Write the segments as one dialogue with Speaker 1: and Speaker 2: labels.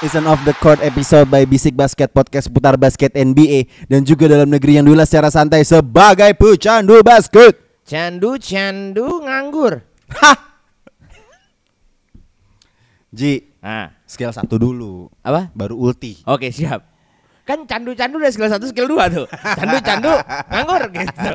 Speaker 1: Is
Speaker 2: an off the court episode by Bisik Basket Podcast putar basket NBA dan juga dalam negeri yang diulas secara santai sebagai pecandu basket.
Speaker 3: Candu candu nganggur.
Speaker 2: Hah. Ji,
Speaker 3: Ah,
Speaker 2: skill satu dulu,
Speaker 3: apa?
Speaker 2: baru ulti.
Speaker 3: Oke, siap. Kan candu candu udah skill 1, skill 2 tuh. Candu candu nganggur gitu.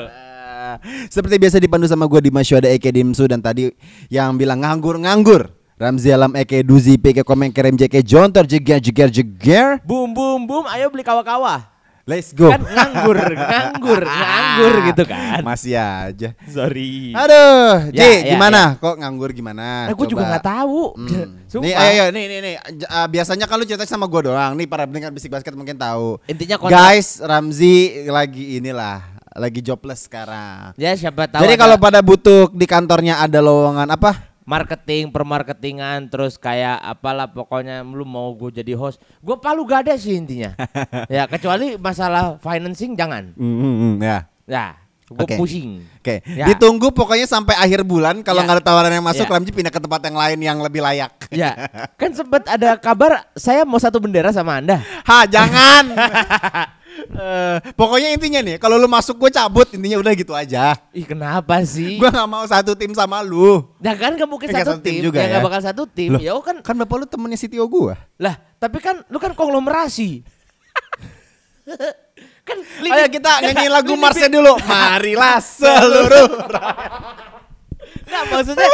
Speaker 2: Seperti biasa dipandu sama gue di Masyuada Eke Dimsu dan tadi yang bilang nganggur-nganggur. Ramzi Alam Eke Duzi PK Komeng Kerem JK Jontor Jeger Jeger Jeger.
Speaker 3: Boom boom boom, ayo beli kawa-kawa.
Speaker 2: Let's go.
Speaker 3: Kan nganggur, nganggur, nganggur gitu kan.
Speaker 2: Masih aja.
Speaker 3: Sorry.
Speaker 2: Aduh, Ji,
Speaker 3: Ya, ya,
Speaker 2: gimana? Kok nganggur gimana?
Speaker 3: Nah, gue juga nggak tahu.
Speaker 2: Hmm. Nih, ayo, ayo, nih, nih, nih. Uh, biasanya lu cerita sama gue doang. Nih para pendengar bisik basket mungkin tahu.
Speaker 3: Intinya kontrak-
Speaker 2: Guys, Ramzi lagi inilah, lagi jobless sekarang.
Speaker 3: Ya siapa tahu.
Speaker 2: Jadi kalau pada butuh di kantornya ada lowongan apa?
Speaker 3: Marketing, permarketingan, terus kayak apalah pokoknya lu mau gue jadi host. Gue palu gak ada sih intinya. ya kecuali masalah financing jangan.
Speaker 2: Hmm, hmm, ya.
Speaker 3: Ya, gue
Speaker 2: Oke.
Speaker 3: pusing.
Speaker 2: Oke,
Speaker 3: Ya.
Speaker 2: ditunggu pokoknya sampai akhir bulan. Kalau
Speaker 3: Ya.
Speaker 2: nggak ada tawaran yang masuk,
Speaker 3: Ya.
Speaker 2: Ramzi pindah ke tempat yang lain yang lebih layak.
Speaker 3: Ya, kan sempat ada kabar saya mau satu bendera sama Anda.
Speaker 2: Ha, jangan. Eh, pokoknya intinya nih, kalau lu masuk gue cabut, intinya udah gitu aja.
Speaker 3: Ih, kenapa sih?
Speaker 2: Gue nggak mau satu tim sama lu.
Speaker 3: Nah kan gak mungkin satu
Speaker 2: satu tim
Speaker 3: tim,
Speaker 2: juga
Speaker 3: ya
Speaker 2: ya.
Speaker 3: nggak bakal satu tim.
Speaker 2: Loh,
Speaker 3: Ya kan,
Speaker 2: Kan bapak lu temennya CTO gue.
Speaker 3: lah tapi kan lu kan konglomerasi. kan lini-
Speaker 2: Ayo kita nyanyiin lagu Marsnya dulu. Marilah seluruh.
Speaker 3: Nggak maksudnya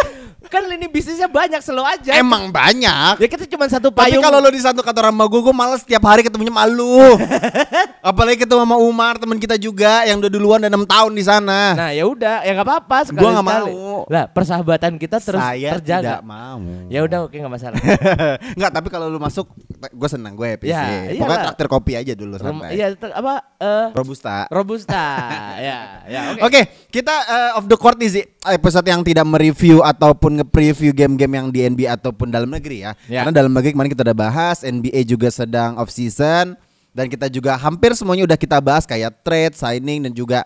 Speaker 3: kan lini bisnisnya banyak selalu aja.
Speaker 2: Emang banyak.
Speaker 3: Ya kita cuma satu
Speaker 2: Tapi
Speaker 3: payung.
Speaker 2: kalau lu di satu kantor sama gue, gue males setiap hari ketemunya sama lu. Apalagi ketemu sama Umar, teman kita juga yang udah duluan dan 6 tahun di sana.
Speaker 3: Nah ya udah, ya nggak apa-apa sekali
Speaker 2: Gua nggak mau.
Speaker 3: Lah persahabatan kita terus
Speaker 2: Saya
Speaker 3: terjaga.
Speaker 2: tidak mau.
Speaker 3: Ya udah oke nggak masalah.
Speaker 2: Enggak, tapi kalau lu masuk, gue senang, gue happy
Speaker 3: Ya,
Speaker 2: sih.
Speaker 3: iyalah.
Speaker 2: Pokoknya traktir kopi aja dulu sampai.
Speaker 3: Iya apa? eh,
Speaker 2: Robusta.
Speaker 3: Robusta. ya, ya oke.
Speaker 2: Oke, kita uh, off the court nih Zi. episode yang tidak mereview ataupun nge-preview game-game yang di NBA ataupun dalam negeri ya.
Speaker 3: Ya.
Speaker 2: Karena dalam negeri kemarin kita udah bahas, NBA juga sedang off season dan kita juga hampir semuanya udah kita bahas kayak trade, signing dan juga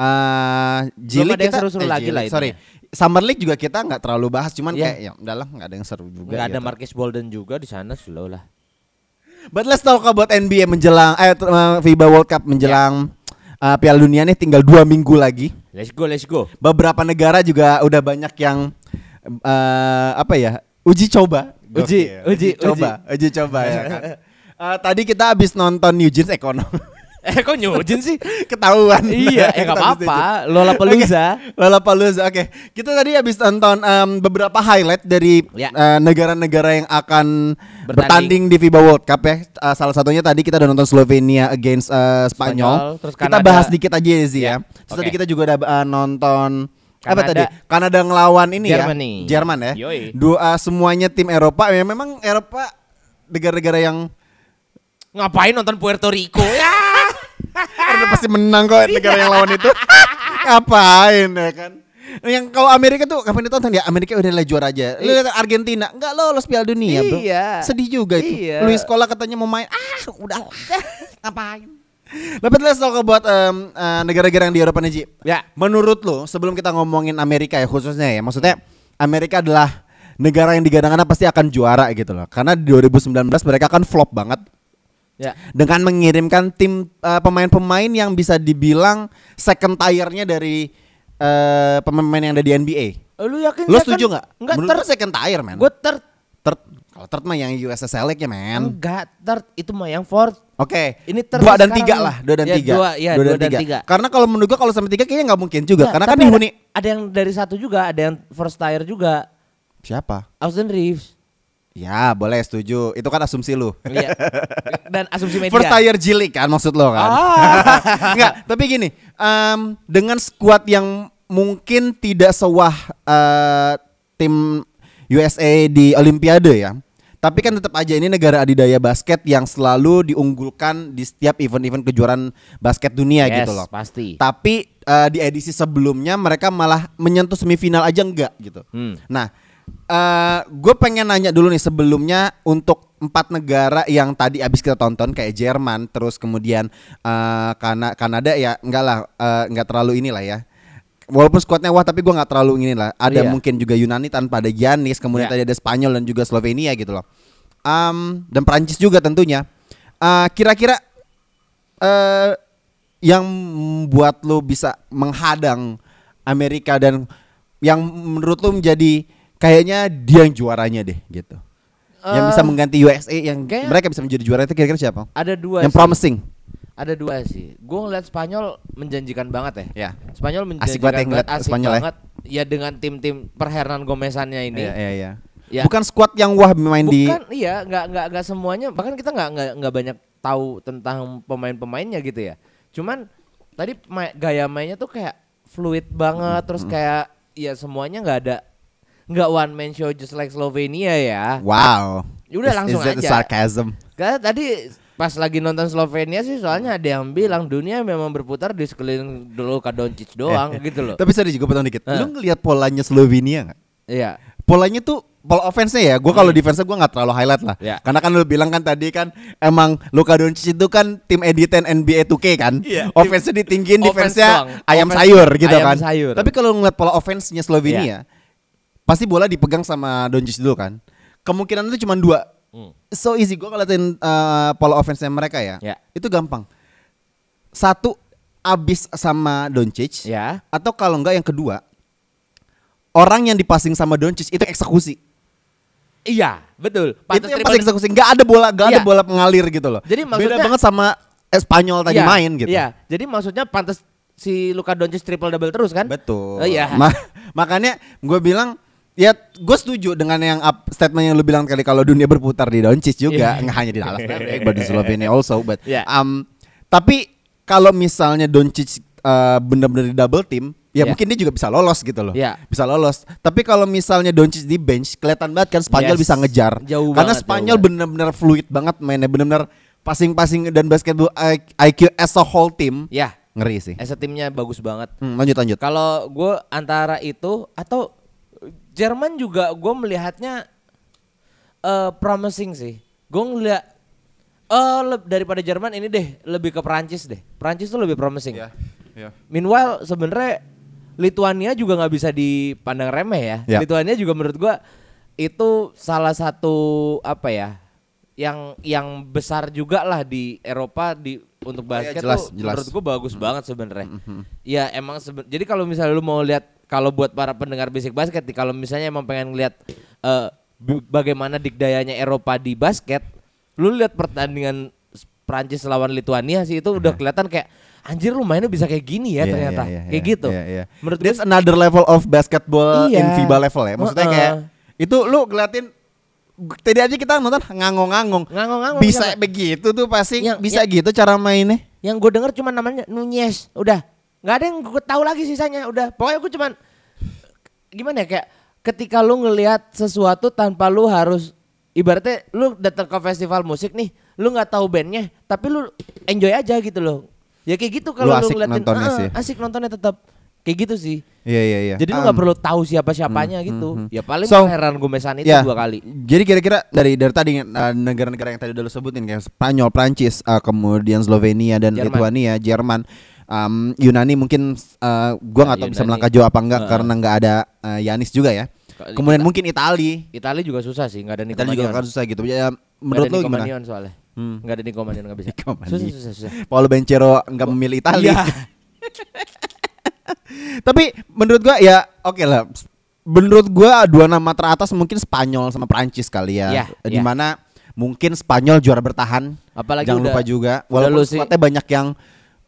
Speaker 2: uh,
Speaker 3: ada
Speaker 2: kita
Speaker 3: seru-seru lagi
Speaker 2: G
Speaker 3: lah
Speaker 2: Sorry.
Speaker 3: intinya.
Speaker 2: Summer League juga kita nggak terlalu bahas, cuman
Speaker 3: Ya.
Speaker 2: kayak ya udahlah nggak ada yang seru juga.
Speaker 3: Nggak ada
Speaker 2: gitu.
Speaker 3: Marcus Bolden juga di sana slow lah.
Speaker 2: But let's talk about NBA menjelang eh uh, FIBA World Cup menjelang uh, Piala Dunia nih tinggal dua minggu lagi.
Speaker 3: Let's go, let's go.
Speaker 2: beberapa negara juga udah banyak yang eh, apa ya uji coba
Speaker 3: Uji,
Speaker 2: Gokil.
Speaker 3: uji,
Speaker 2: coba uji coba ya kan Eh, tadi kita habis nonton New Jeans Econo
Speaker 3: Eh kok nyujin sih?
Speaker 2: ketahuan
Speaker 3: iya, ya nggak
Speaker 2: Kita habis
Speaker 3: apa-apa.
Speaker 2: New Jeans.
Speaker 3: Lola Pelusa.
Speaker 2: Oke, oke kita tadi habis nonton em, beberapa highlight dari
Speaker 3: Ya.
Speaker 2: eh, negara-negara yang akan bertanding.
Speaker 3: Bertanding.
Speaker 2: di FIBA World Cup ya Eh, salah satunya tadi kita udah nonton Slovenia against eh, Spanyol,
Speaker 3: Spanyol, terus
Speaker 2: kita bahas dikit aja ya Zi ya
Speaker 3: Ya,
Speaker 2: terus tadi kita juga udah eh, nonton apa
Speaker 3: Kanada.
Speaker 2: tadi Kanada ngelawan ini
Speaker 3: Germany.
Speaker 2: ya Jerman ya
Speaker 3: Yoi.
Speaker 2: dua semuanya tim Eropa ya memang Eropa negara-negara yang
Speaker 3: Ngapain nonton Puerto Rico? ya.
Speaker 2: udah pasti menang kok negara yang lawan itu ngapain ya kan yang kalau Amerika tuh kapan ditonton ya Amerika udah lah juara aja lu lihat Argentina nggak lolos Piala Dunia bro
Speaker 3: Iya.
Speaker 2: sedih juga itu
Speaker 3: Iya.
Speaker 2: Luis sekolah katanya mau main ah udah ngapain Tapi let's talk about um, uh, negara-negara yang di Eropa nih Ji.
Speaker 3: Ya.
Speaker 2: Menurut lo sebelum kita ngomongin Amerika ya khususnya ya maksudnya Amerika adalah negara yang digadang-gadang pasti akan juara gitu loh karena di 2019 mereka kan flop banget
Speaker 3: Ya.
Speaker 2: dengan mengirimkan tim uh, pemain-pemain yang bisa dibilang second tier-nya dari uh, pemain-pemain yang ada di NBA.
Speaker 3: Lu yakin?
Speaker 2: Lo
Speaker 3: second?
Speaker 2: setuju nggak?
Speaker 3: Enggak
Speaker 2: Menurut
Speaker 3: ter.
Speaker 2: second tier man.
Speaker 3: Gue ter.
Speaker 2: Kalau third mah yang USS Select ya man.
Speaker 3: Enggak ter. Itu mah yang fourth.
Speaker 2: Oke.
Speaker 3: Ini third
Speaker 2: dua dan tiga lah, dua dan
Speaker 3: Ya,
Speaker 2: tiga.
Speaker 3: dua, ya, dua dan tiga.
Speaker 2: Karena kalau menurut gue kalau sampai tiga kayaknya nggak mungkin juga.
Speaker 3: Nggak,
Speaker 2: Karena kan dihuni
Speaker 3: ada, ada yang dari satu juga, ada yang first tier juga.
Speaker 2: siapa?
Speaker 3: Austin Reeves.
Speaker 2: Ya boleh setuju. Itu kan asumsi lu.
Speaker 3: Iya. Dan asumsi media.
Speaker 2: First tier Jilik kan maksud lo kan?
Speaker 3: Ah.
Speaker 2: Enggak, tapi gini, em, dengan skuad yang mungkin tidak sewah eh, tim USA di Olimpiade ya. Tapi kan tetap aja ini negara adidaya basket yang selalu diunggulkan di setiap event-event kejuaraan basket dunia
Speaker 3: Yes,
Speaker 2: gitu loh.
Speaker 3: pasti.
Speaker 2: Tapi eh, di edisi sebelumnya mereka malah menyentuh semifinal aja enggak gitu.
Speaker 3: Hmm.
Speaker 2: Nah, gue pengen nanya dulu nih sebelumnya untuk empat negara yang tadi abis kita tonton kayak Jerman, terus kemudian eh, Kana Kanada ya enggak lah, eh, enggak terlalu inilah ya. Walaupun skuadnya wah tapi gue nggak terlalu ini lah. Ada
Speaker 3: Iya.
Speaker 2: mungkin juga Yunani tanpa ada Giannis, kemudian
Speaker 3: Iya.
Speaker 2: tadi ada Spanyol dan juga Slovenia gitu loh. Am, dan Prancis juga tentunya. Eh, Kira-kira eh yang membuat lo bisa menghadang Amerika dan yang menurut lo menjadi kayaknya dia yang juaranya deh gitu. yang
Speaker 3: Eh,
Speaker 2: bisa mengganti USA yang mereka bisa menjadi juara itu kira-kira siapa?
Speaker 3: Ada dua
Speaker 2: yang
Speaker 3: sih.
Speaker 2: promising.
Speaker 3: Ada dua sih. Gue ngeliat Spanyol menjanjikan banget ya.
Speaker 2: Ya.
Speaker 3: Spanyol
Speaker 2: Asik
Speaker 3: menjanjikan
Speaker 2: banget ya
Speaker 3: asik
Speaker 2: Spanyol ya.
Speaker 3: banget. Ya dengan tim-tim per Hernan Gomesannya ini.
Speaker 2: Iya, iya, iya.
Speaker 3: Ya.
Speaker 2: Bukan squad yang wah main di
Speaker 3: Bukan iya nggak nggak nggak semuanya bahkan kita nggak nggak nggak banyak tahu tentang pemain-pemainnya gitu ya cuman tadi ma- gaya mainnya tuh kayak fluid banget terus kayak ya semuanya nggak ada nggak one man show just like Slovenia ya
Speaker 2: wow.
Speaker 3: Ya udah
Speaker 2: Is-
Speaker 3: langsung
Speaker 2: is that a
Speaker 3: aja.
Speaker 2: sarcasm?
Speaker 3: karena tadi pas lagi nonton Slovenia sih soalnya ada yang bilang dunia memang berputar di sekeliling Luka Doncic doang gitu loh
Speaker 2: Tapi sorry gue potong dikit.
Speaker 3: Eh.
Speaker 2: Lu ngelihat polanya Slovenia nggak?
Speaker 3: iya
Speaker 2: polanya tuh pola offense-nya ya, gue kalau defense gue nggak terlalu highlight lah.
Speaker 3: Hmm. Ya.
Speaker 2: Karena kan lu bilang kan tadi kan emang Luka Doncic itu kan tim editan NBA 2K kan.
Speaker 3: Iya.
Speaker 2: Offense-nya ditinggiin, defense-nya ayam
Speaker 3: Offense-
Speaker 2: sayur gitu
Speaker 3: ayam
Speaker 2: kan.
Speaker 3: sayur.
Speaker 2: Tapi kalau ngeliat pola offense-nya Slovenia, pasti bola dipegang sama Doncic dulu kan. Kemungkinan itu cuma dua.
Speaker 3: Hmm.
Speaker 2: So easy gue ngeliatin uh, pola offense-nya mereka ya.
Speaker 3: Ya.
Speaker 2: Itu gampang. Satu abis sama Doncic
Speaker 3: ya
Speaker 2: atau kalau enggak yang kedua orang yang dipasing sama Doncic itu eksekusi.
Speaker 3: iya betul
Speaker 2: itu
Speaker 3: Pantes
Speaker 2: yang
Speaker 3: triple-
Speaker 2: pasti eksekusi. Enggak ada bola, ada
Speaker 3: Iya.
Speaker 2: bola pengalir gitu loh.
Speaker 3: Jadi
Speaker 2: beda
Speaker 3: maksudnya-
Speaker 2: banget sama Spanyol tadi
Speaker 3: Iya,
Speaker 2: main gitu.
Speaker 3: Iya, jadi maksudnya pantas si Luka Doncic triple double terus kan?
Speaker 2: Betul.
Speaker 3: Oh, iya.
Speaker 2: Ma- makanya gue bilang ya gue setuju dengan yang up, statement yang lu bilang kali kalau dunia berputar di Doncic juga
Speaker 3: Iya.
Speaker 2: nggak hanya di Dallas Mavericks, but di Slovenia also but
Speaker 3: Iya.
Speaker 2: um, tapi kalau misalnya Doncic uh, benar-benar di double team ya
Speaker 3: Iya.
Speaker 2: mungkin dia juga bisa lolos gitu loh.
Speaker 3: Iya.
Speaker 2: Bisa lolos. Tapi kalau misalnya Doncic di bench kelihatan banget kan Spanyol
Speaker 3: Yes.
Speaker 2: bisa ngejar.
Speaker 3: Jauh
Speaker 2: Karena
Speaker 3: banget,
Speaker 2: Spanyol benar-benar fluid banget mainnya benar-benar passing-passing dan basketball IQ as a whole team
Speaker 3: Ya,
Speaker 2: ngeri sih.
Speaker 3: as a timnya bagus banget.
Speaker 2: Hmm, lanjut lanjut.
Speaker 3: Kalau gue antara itu atau Jerman juga gue melihatnya eh promising sih. Gue ngeliat eh le- daripada Jerman ini deh lebih ke Prancis deh. Prancis tuh lebih promising.
Speaker 2: Ya.
Speaker 3: Meanwhile sebenarnya Lituania juga nggak bisa dipandang remeh ya.
Speaker 2: Ya.
Speaker 3: Lituania juga menurut gua itu salah satu apa ya yang yang besar juga lah di Eropa di untuk
Speaker 2: Oh, iya,
Speaker 3: basket
Speaker 2: jelas,
Speaker 3: tuh
Speaker 2: jelas.
Speaker 3: menurut gua bagus banget sebenarnya. Ya emang seben- jadi kalau misalnya lu mau lihat kalau buat para pendengar basic basket nih kalau misalnya emang pengen lihat eh, b- bagaimana dikdayanya Eropa di basket, lu lihat pertandingan Prancis lawan Lituania sih itu udah kelihatan kayak anjir lu mainnya bisa kayak gini ya
Speaker 2: Iya,
Speaker 3: ternyata.
Speaker 2: iya, iya,
Speaker 3: kayak
Speaker 2: iya,
Speaker 3: gitu.
Speaker 2: iya, iya.
Speaker 3: Menurut
Speaker 2: That's
Speaker 3: gue
Speaker 2: another level of basketball in
Speaker 3: Iya.
Speaker 2: FIBA level ya. Maksudnya
Speaker 3: Heeh.
Speaker 2: kayak itu lu ngeliatin tadi aja kita nonton ngangong-ngangong.
Speaker 3: Ngangong-ngangong
Speaker 2: Bisa
Speaker 3: sama.
Speaker 2: begitu tuh pasti
Speaker 3: Yang-
Speaker 2: bisa
Speaker 3: yang-
Speaker 2: gitu cara mainnya.
Speaker 3: yang gue denger cuma namanya Nunez, udah nggak ada yang gue tahu lagi sisanya, udah pokoknya gue cuman gimana ya kayak ketika lu ngelihat sesuatu tanpa lu harus ibaratnya lu datang ke festival musik nih, lu nggak tahu bandnya, tapi lu enjoy aja gitu loh. Ya kayak gitu kalau
Speaker 2: Lu
Speaker 3: lu, ngeliatin,
Speaker 2: nontonnya
Speaker 3: "Ah,
Speaker 2: sih."
Speaker 3: asik nontonnya tetap kayak gitu sih.
Speaker 2: Iya iya iya.
Speaker 3: Jadi lu
Speaker 2: Um,
Speaker 3: nggak perlu tahu siapa siapanya gitu. Ya paling
Speaker 2: So,
Speaker 3: heran Gomesan itu
Speaker 2: ya,
Speaker 3: dua kali.
Speaker 2: Jadi kira-kira dari dari tadi uh, negara-negara yang tadi udah lu sebutin kayak Spanyol, Prancis, uh, kemudian Slovenia dan
Speaker 3: Jerman.
Speaker 2: Lituania, Jerman, um, Yunani mungkin uh, gua nggak
Speaker 3: Ya,
Speaker 2: tahu bisa
Speaker 3: Yunani.
Speaker 2: melangkah jauh apa enggak
Speaker 3: Heeh.
Speaker 2: karena nggak ada uh, Yanis juga ya. Kemudian
Speaker 3: kita-
Speaker 2: mungkin Itali.
Speaker 3: Italia juga susah sih, nggak ada Nico
Speaker 2: Itali juga
Speaker 3: Manion.
Speaker 2: kan susah gitu. Ya, menurut
Speaker 3: Nico
Speaker 2: gimana?
Speaker 3: Soalnya.
Speaker 2: Hmm.
Speaker 3: Nggak ada Nico Manion nggak bisa. Susah, susah, susah.
Speaker 2: Paulo Bencero nggak memilih Itali.
Speaker 3: Iya.
Speaker 2: Tapi menurut gua ya oke lah. Menurut gua dua nama teratas mungkin Spanyol sama Prancis kali ya.
Speaker 3: Iya,
Speaker 2: Di
Speaker 3: iya.
Speaker 2: mana mungkin Spanyol juara bertahan.
Speaker 3: Apalagi
Speaker 2: Jangan
Speaker 3: udah-
Speaker 2: lupa juga. Walaupun
Speaker 3: lu sih-
Speaker 2: squadnya banyak yang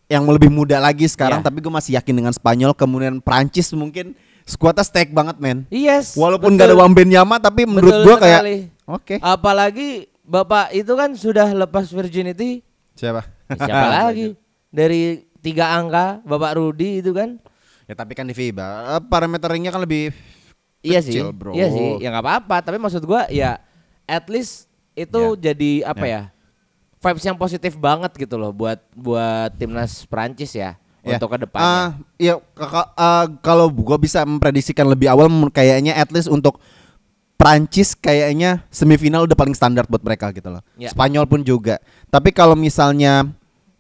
Speaker 2: yang lebih muda lagi sekarang,
Speaker 3: Iya.
Speaker 2: tapi gue masih yakin dengan Spanyol. Kemudian Prancis mungkin skuadnya stack banget men.
Speaker 3: Yes.
Speaker 2: Walaupun
Speaker 3: betul.
Speaker 2: gak ada Wambenyama, tapi menurut gua kayak. Oke.
Speaker 3: Apalagi Bapak itu kan sudah lepas virginity
Speaker 2: Siapa?
Speaker 3: siapa lagi? Dari tiga angka Bapak Rudi itu kan.
Speaker 2: Ya tapi kan di FIBA eh, parameternya kan lebih
Speaker 3: Iya sih.
Speaker 2: bro.
Speaker 3: Iya sih, ya nggak apa-apa, tapi maksud gua ya at least itu jadi apa ya? Vibes yang positif banget gitu loh buat buat timnas Prancis ya,
Speaker 2: Ya.
Speaker 3: untuk ke depannya.
Speaker 2: ya kaka- ah, kalau gua bisa memprediksikan lebih awal kayaknya at least untuk Prancis kayaknya semifinal udah paling standar buat mereka gitu loh.
Speaker 3: Ya.
Speaker 2: Spanyol pun juga. Tapi kalau misalnya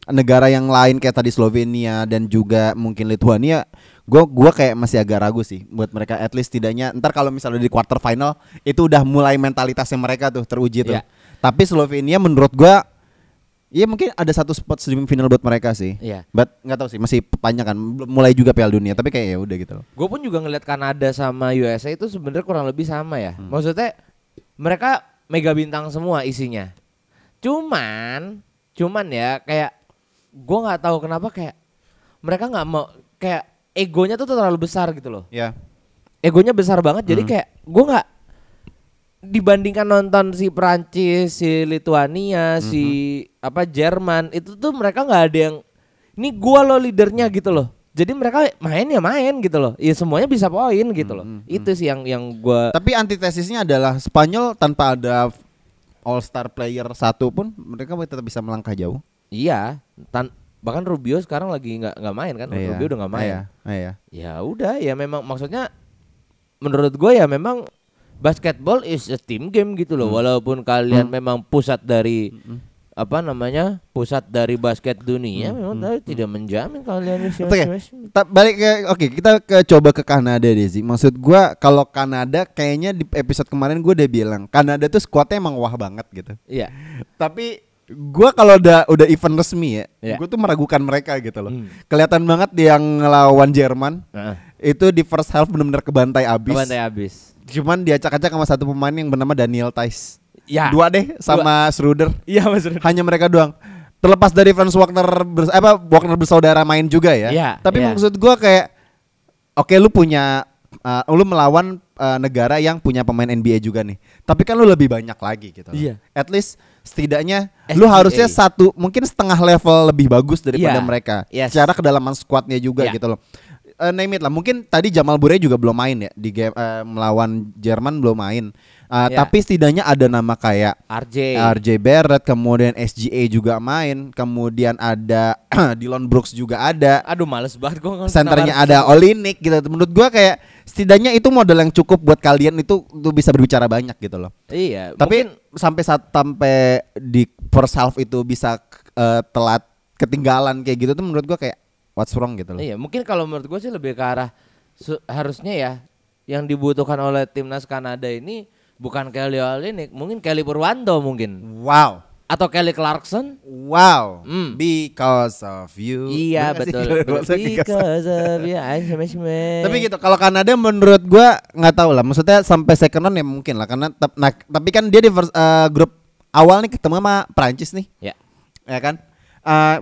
Speaker 2: negara yang lain kayak tadi Slovenia dan juga mungkin Lithuania, gua gua kayak masih agak ragu sih buat mereka at least tidaknya ntar kalau misalnya di quarter final itu udah mulai mentalitasnya mereka tuh teruji tuh.
Speaker 3: Ya.
Speaker 2: Tapi Slovenia menurut gua Iya mungkin ada satu spot semifinal buat mereka sih.
Speaker 3: Iya.
Speaker 2: But nggak tahu sih masih panjang kan belum mulai juga Piala Dunia tapi kayak ya udah gitu loh.
Speaker 3: Gue pun juga ngeliat Kanada sama USA itu sebenarnya kurang lebih sama ya.
Speaker 2: Hmm.
Speaker 3: Maksudnya mereka mega bintang semua isinya. Cuman, cuman ya kayak gue nggak tahu kenapa kayak mereka nggak mau kayak egonya tuh terlalu besar gitu loh.
Speaker 2: Ya.
Speaker 3: Egonya besar banget jadi
Speaker 2: Hmm.
Speaker 3: kayak gue nggak dibandingkan nonton si Prancis, si Lituania, si
Speaker 2: Hmm.
Speaker 3: apa Jerman itu tuh mereka nggak ada yang ini gua lo leadernya gitu loh. Jadi mereka main ya main gitu loh. Ya semuanya bisa poin gitu loh.
Speaker 2: Hmm,
Speaker 3: Itu sih yang yang gua
Speaker 2: Tapi antitesisnya adalah Spanyol tanpa ada All Star player satu pun mereka tetap bisa melangkah jauh.
Speaker 3: iya tan bahkan Rubio sekarang lagi nggak nggak main kan.
Speaker 2: Iya.
Speaker 3: Rubio udah nggak main.
Speaker 2: Iya, iya.
Speaker 3: Ya udah ya memang maksudnya menurut gue ya memang basketball is a team game gitu
Speaker 2: Hmm.
Speaker 3: loh walaupun kalian memang pusat dari apa namanya pusat dari basket dunia memang tapi tidak menjamin kalian bisa
Speaker 2: Hmm. Oke, ta- balik ke oke kita ke coba ke Kanada deh sih. Maksud gua kalau Kanada kayaknya di episode kemarin gua udah bilang Kanada tuh skuadnya emang wah banget gitu.
Speaker 3: iya
Speaker 2: Tapi gua kalau udah udah event resmi ya,
Speaker 3: Iya.
Speaker 2: gua tuh meragukan mereka gitu loh.
Speaker 3: Hmm.
Speaker 2: Kelihatan banget yang ngelawan Jerman
Speaker 3: Heeh.
Speaker 2: itu di first half benar-benar kebantai abis.
Speaker 3: Kebantai habis
Speaker 2: Cuman diacak-acak sama satu pemain yang bernama Daniel Tice.
Speaker 3: ya
Speaker 2: Dua deh sama Schroeder.
Speaker 3: iya mas.
Speaker 2: Hanya mereka doang. Terlepas dari Franz Wagner bers- apa Wagner bersaudara main juga ya.
Speaker 3: Iya,
Speaker 2: Tapi
Speaker 3: iya.
Speaker 2: maksud gua kayak oke lu punya uh, lu melawan uh, negara yang punya pemain NBA juga nih. Tapi kan lu lebih banyak lagi gitu. loh.
Speaker 3: Iya.
Speaker 2: At least setidaknya lu
Speaker 3: SGA.
Speaker 2: harusnya satu mungkin setengah level lebih bagus daripada
Speaker 3: Iya.
Speaker 2: mereka.
Speaker 3: Yes.
Speaker 2: Secara kedalaman squadnya juga
Speaker 3: Iya.
Speaker 2: gitu loh. Eh, name it lah. Mungkin tadi Jamal Bure juga belum main ya di game eh, melawan Jerman belum main. Eh,
Speaker 3: Iya.
Speaker 2: Tapi setidaknya ada nama kayak
Speaker 3: RJ
Speaker 2: RJ Barrett, kemudian SGA juga main, kemudian ada Dylan Brooks juga ada,
Speaker 3: aduh males banget gua
Speaker 2: senternya ada Olinik gitu. Menurut gua kayak setidaknya itu modal yang cukup buat kalian itu tuh bisa berbicara banyak gitu loh.
Speaker 3: iya
Speaker 2: Tapi
Speaker 3: mungkin-
Speaker 2: sampai saat sampai di first half itu bisa eh, telat ketinggalan kayak gitu tuh menurut gua kayak what's wrong gitu loh.
Speaker 3: Iya, mungkin kalau menurut gue sih lebih ke arah harusnya ya yang dibutuhkan oleh timnas Kanada ini bukan Kelly Olynyk, mungkin Kelly Purwanto mungkin
Speaker 2: Wow.
Speaker 3: atau Kelly Clarkson.
Speaker 2: Wow.
Speaker 3: Hmm.
Speaker 2: Because of you.
Speaker 3: Iya betul.
Speaker 2: Because-
Speaker 3: of you, I smash me.
Speaker 2: Tapi gitu kalau Kanada menurut gua nggak tahu lah. Maksudnya sampai second round ya mungkin lah karena tep- nah, tapi kan dia di first- eh, grup awal nih ketemu sama Prancis nih,
Speaker 3: Ya,
Speaker 2: ya kan? Eh,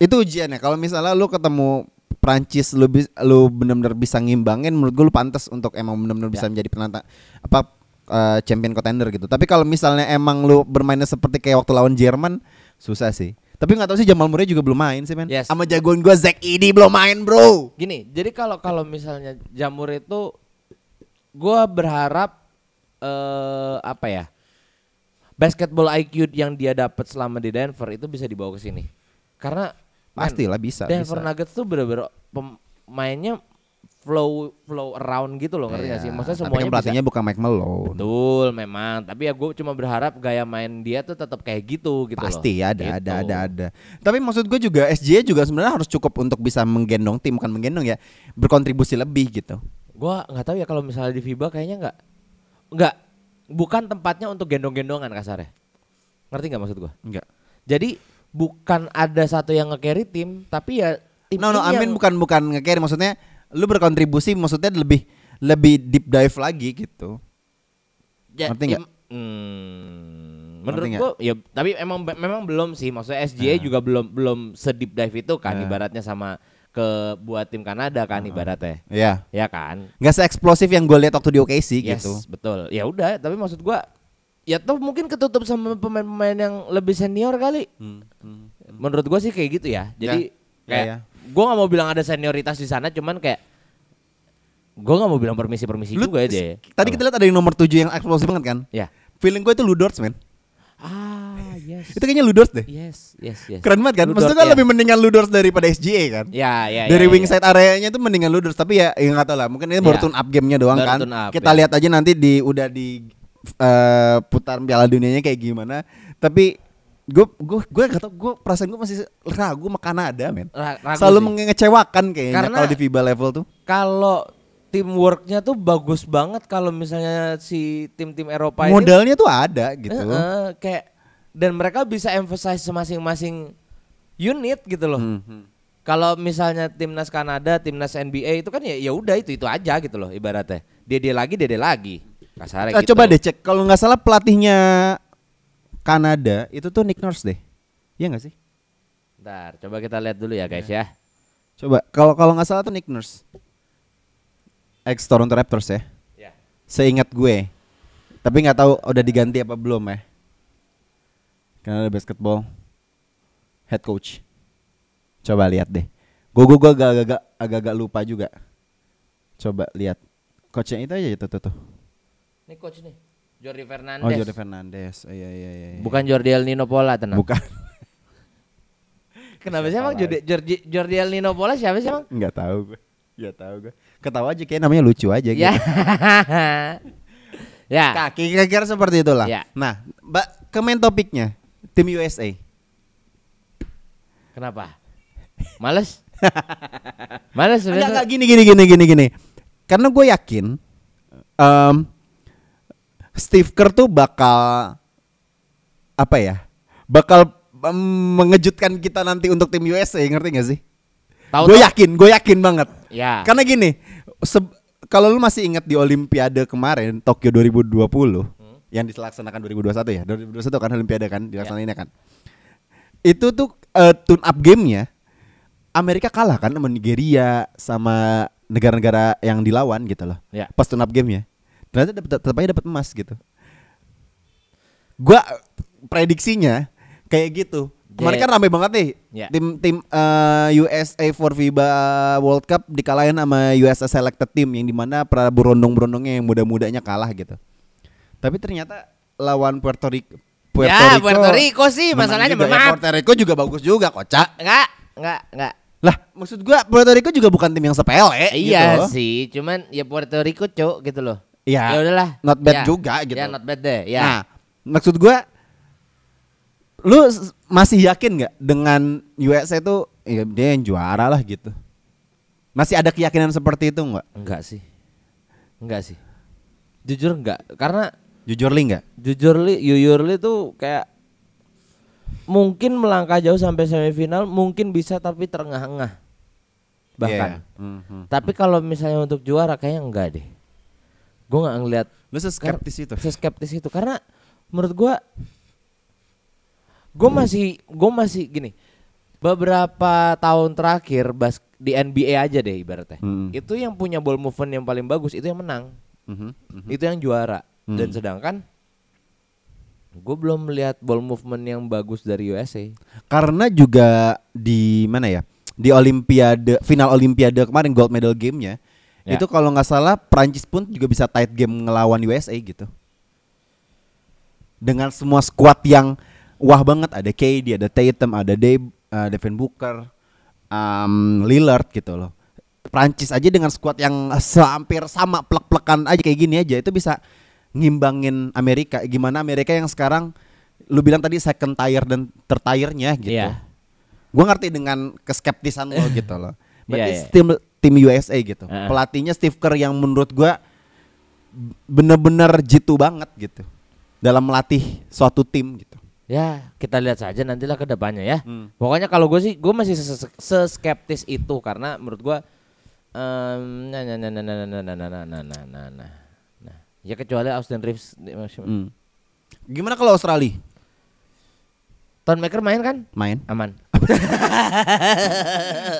Speaker 2: itu ujiannya. Kalau misalnya lu ketemu Prancis lu bis- lu benar-benar bisa ngimbangin menurut gua lu pantas untuk emang benar-benar bisa
Speaker 3: Ya.
Speaker 2: menjadi penantang apa eh, champion contender gitu. Tapi kalau misalnya emang lu bermainnya seperti kayak waktu lawan Jerman susah sih. Tapi nggak tahu sih Jamal Murray juga belum main sih men.
Speaker 3: Yes.
Speaker 2: Sama jagoan gua Zack Edey belum main bro.
Speaker 3: gini. Jadi kalau kalau misalnya Jamur itu, gue berharap eh apa ya? Basketball IQ yang dia dapat selama di Denver itu bisa dibawa ke sini. Karena
Speaker 2: Pastilah bisa.
Speaker 3: Denver
Speaker 2: bisa.
Speaker 3: Nuggets tuh bener-bener pemainnya flow flow around gitu loh ngerti gak
Speaker 2: Iya,
Speaker 3: sih? Maksudnya
Speaker 2: tapi
Speaker 3: semuanya
Speaker 2: kan
Speaker 3: bisa
Speaker 2: pelatihnya bukan Mike Malone.
Speaker 3: betul memang. Tapi ya gue cuma berharap gaya main dia tuh tetap kayak gitu gitu
Speaker 2: Pasti
Speaker 3: loh.
Speaker 2: ada,
Speaker 3: Gitu.
Speaker 2: ada, ada, ada. Tapi maksud gue juga SJ juga sebenarnya harus cukup untuk bisa menggendong tim, bukan menggendong ya, berkontribusi lebih gitu.
Speaker 3: Gua nggak tahu ya kalau misalnya di FIBA kayaknya nggak nggak bukan tempatnya untuk gendong-gendongan kasarnya. Ngerti nggak maksud gua?
Speaker 2: Enggak.
Speaker 3: Jadi bukan ada satu yang nge-carry tim, tapi ya tim
Speaker 2: No, no, Amin
Speaker 3: yang-
Speaker 2: bukan bukan nge-carry maksudnya lu berkontribusi maksudnya lebih lebih deep dive lagi gitu.
Speaker 3: Ya,
Speaker 2: Ngerti
Speaker 3: im- hmm, menurut gua ya tapi emang memang belum sih maksudnya SGA juga belum belum sedip dive itu kan
Speaker 2: Nah.
Speaker 3: ibaratnya sama ke buat tim Kanada kan ibaratnya.
Speaker 2: Iya.
Speaker 3: Ya kan?
Speaker 2: Nggak se-eksplosif yang gue lihat waktu di OKC
Speaker 3: Yes,
Speaker 2: gitu.
Speaker 3: betul. Ya udah, tapi maksud gua ya tuh mungkin ketutup sama pemain-pemain yang lebih senior kali. Menurut gua sih kayak gitu ya. Jadi
Speaker 2: Ya,
Speaker 3: kayak
Speaker 2: ya, ya.
Speaker 3: gua nggak mau bilang ada senioritas di sana, cuman kayak gua nggak mau bilang permisi-permisi
Speaker 2: Lu-
Speaker 3: juga ya deh.
Speaker 2: Tadi kita lihat ada yang nomor 7 yang eksplosif banget kan?
Speaker 3: Ya.
Speaker 2: Feeling gue itu Ludorts, men.
Speaker 3: Ah, yes.
Speaker 2: Itu kayaknya Ludorts deh.
Speaker 3: Yes, yes, yes.
Speaker 2: Keren banget kan? Maksudnya kan
Speaker 3: ya.
Speaker 2: lebih mendingan Ludorts daripada SGA kan?
Speaker 3: Ya, ya,
Speaker 2: Dari
Speaker 3: ya, ya,
Speaker 2: wingside areanya itu mendingan Ludorts tapi ya ya nggak tahu lah. Mungkin ini baru
Speaker 3: Ya.
Speaker 2: tune up gamenya doang
Speaker 3: Baru
Speaker 2: kan.
Speaker 3: up,
Speaker 2: Kita
Speaker 3: ya.
Speaker 2: lihat aja nanti di udah di eh, putar Piala Dunianya kayak gimana. Tapi gue gue gue gak tau gue perasaan gue masih ragu sama Kanada men.
Speaker 3: Ra- ragu
Speaker 2: Selalu
Speaker 3: sih.
Speaker 2: mengecewakan kayaknya kalau di FIBA level tuh.
Speaker 3: Kalau teamworknya tuh bagus banget kalau misalnya si tim-tim Eropa ini
Speaker 2: Modalnya tuh ada gitu.
Speaker 3: Heeh, kayak dan mereka bisa emphasize masing-masing unit gitu loh.
Speaker 2: Hmm,
Speaker 3: Kalau misalnya timnas Kanada, timnas NBA itu kan ya ya udah itu itu aja gitu loh ibaratnya. Dia dia lagi, dia dia lagi. Kasarnya
Speaker 2: Eh,
Speaker 3: gitu.
Speaker 2: coba deh cek kalau nggak salah pelatihnya Kanada itu tuh Nick Nurse deh. Iya nggak sih?
Speaker 3: Bentar, coba kita lihat dulu ya guys ya.
Speaker 2: Coba kalau kalau nggak salah tuh Nick Nurse. Ex Toronto Raptors ya.
Speaker 3: Ya.
Speaker 2: Seingat gue. Tapi nggak tahu udah diganti apa belum ya. Kanada basketball head coach. Coba lihat deh. Gue gue gue agak-agak agak-agak lupa juga. Coba lihat. Coachnya itu aja itu tuh tuh.
Speaker 3: Ini coach nih, Jordi Fernandez.
Speaker 2: Oh Jordi Fernandez. Oh, iya iya iya. iya.
Speaker 3: Bukan Jordi El Nino Pola tenang.
Speaker 2: Bukan.
Speaker 3: Kenapa sih emang Jordi, Jordi, Jordi El Nino Pola siapa sih emang?
Speaker 2: Nggak tahu gue. Nggak tahu gue. Ketawa aja kayak namanya lucu aja gitu.
Speaker 3: Ya. ya.
Speaker 2: Kaki kira-kira seperti itulah.
Speaker 3: Ya.
Speaker 2: Nah, Mbak ke main topiknya tim USA.
Speaker 3: Kenapa? Males? Males
Speaker 2: Enggak,
Speaker 3: sebenarnya.
Speaker 2: enggak gini gini gini gini gini. Karena gue yakin em, Steve Kerr tuh bakal apa ya? Bakal mengejutkan kita nanti untuk tim USA, ngerti gak sih?
Speaker 3: Tahu
Speaker 2: Gue yakin, gue yakin banget.
Speaker 3: Ya.
Speaker 2: Karena gini, kalau lu masih ingat di Olimpiade kemarin Tokyo 2020 yang dilaksanakan 2021 ya, 2021 kan Olimpiade kan dilaksanainnya kan. Itu tuh eh, tune up gamenya Amerika kalah kan sama Nigeria sama negara-negara yang dilawan gitu loh.
Speaker 3: Ya.
Speaker 2: Pas tune up gamenya, ternyata dapet, tetap aja dapat emas gitu. Gua prediksinya kayak gitu. Kemarin
Speaker 3: Ya.
Speaker 2: kan rame banget nih.
Speaker 3: Ya.
Speaker 2: Tim tim eh, USA for FIBA World Cup dikalahin sama USA selected team yang di mana para berondong-berondongnya yang muda-mudanya kalah gitu. Tapi ternyata lawan Puerto Rico Puerto
Speaker 3: Ya,
Speaker 2: Rico
Speaker 3: Puerto Rico sih, masalahnya
Speaker 2: juga. Ya. Puerto Rico juga bagus juga kocak.
Speaker 3: Enggak, enggak, enggak.
Speaker 2: Lah, maksud gua Puerto Rico juga bukan tim yang sepele
Speaker 3: iya
Speaker 2: gitu.
Speaker 3: sih, cuman ya Puerto Rico, Cuk, gitu loh.
Speaker 2: Iya.
Speaker 3: Ya udahlah.
Speaker 2: Not bad
Speaker 3: Ya.
Speaker 2: juga gitu.
Speaker 3: Ya, not bad deh. Ya.
Speaker 2: Nah, maksud gua lu masih yakin nggak dengan USA itu ya dia yang juara lah gitu. Masih ada keyakinan seperti itu nggak?
Speaker 3: Enggak sih. Enggak sih. Jujur enggak, karena
Speaker 2: Jujur li nggak?
Speaker 3: jujur li Yuyur li tuh kayak mungkin melangkah jauh sampai semifinal, mungkin bisa tapi terengah-engah. Bahkan.
Speaker 2: Iya. Mhm.
Speaker 3: Tapi kalau misalnya untuk juara kayaknya enggak deh. Gue nggak ngelihat
Speaker 2: Lu seskeptis itu.
Speaker 3: seskeptis itu karena menurut gua gue masih gue masih gini beberapa tahun terakhir bas di NBA aja deh ibaratnya
Speaker 2: Hmm.
Speaker 3: itu yang punya ball movement yang paling bagus itu yang menang
Speaker 2: Mhm, mhm.
Speaker 3: itu yang juara
Speaker 2: Hmm.
Speaker 3: dan sedangkan gue belum melihat ball movement yang bagus dari USA
Speaker 2: Karena juga di mana ya? Di Olimpiade final Olimpiade kemarin gold medal gamenya
Speaker 3: Ya.
Speaker 2: itu kalau nggak salah Prancis pun juga bisa tight game ngelawan USA gitu. Dengan semua squad yang wah banget ada KD, ada Tatum, ada Dave, uh, Devin Booker, um, Lillard gitu loh. Prancis aja dengan squad yang hampir sama plek-plekan aja kayak gini aja itu bisa ngimbangin Amerika. Gimana Amerika yang sekarang lu bilang tadi second tier dan tertiernya gitu.
Speaker 3: Iya.
Speaker 2: Gue ngerti dengan keskeptisan lo gitu loh. Berarti
Speaker 3: Iya, iya.
Speaker 2: tim tim USA gitu.
Speaker 3: Heeh.
Speaker 2: Pelatihnya Steve Kerr yang menurut gua bener-bener jitu banget gitu dalam melatih suatu tim gitu.
Speaker 3: ya kita lihat saja nantilah ke depannya ya
Speaker 2: Hmm.
Speaker 3: pokoknya kalau gue sih gue masih ses- seskeptis itu karena menurut gue em, nah, nah, nah, nah, nah, nah, nah, nah, nah, nah, nah, nah, nah. Nah, ya kecuali Austin Reeves
Speaker 2: Hmm. Gimana kalau Australia
Speaker 3: Ton Maker main kan
Speaker 2: main?
Speaker 3: aman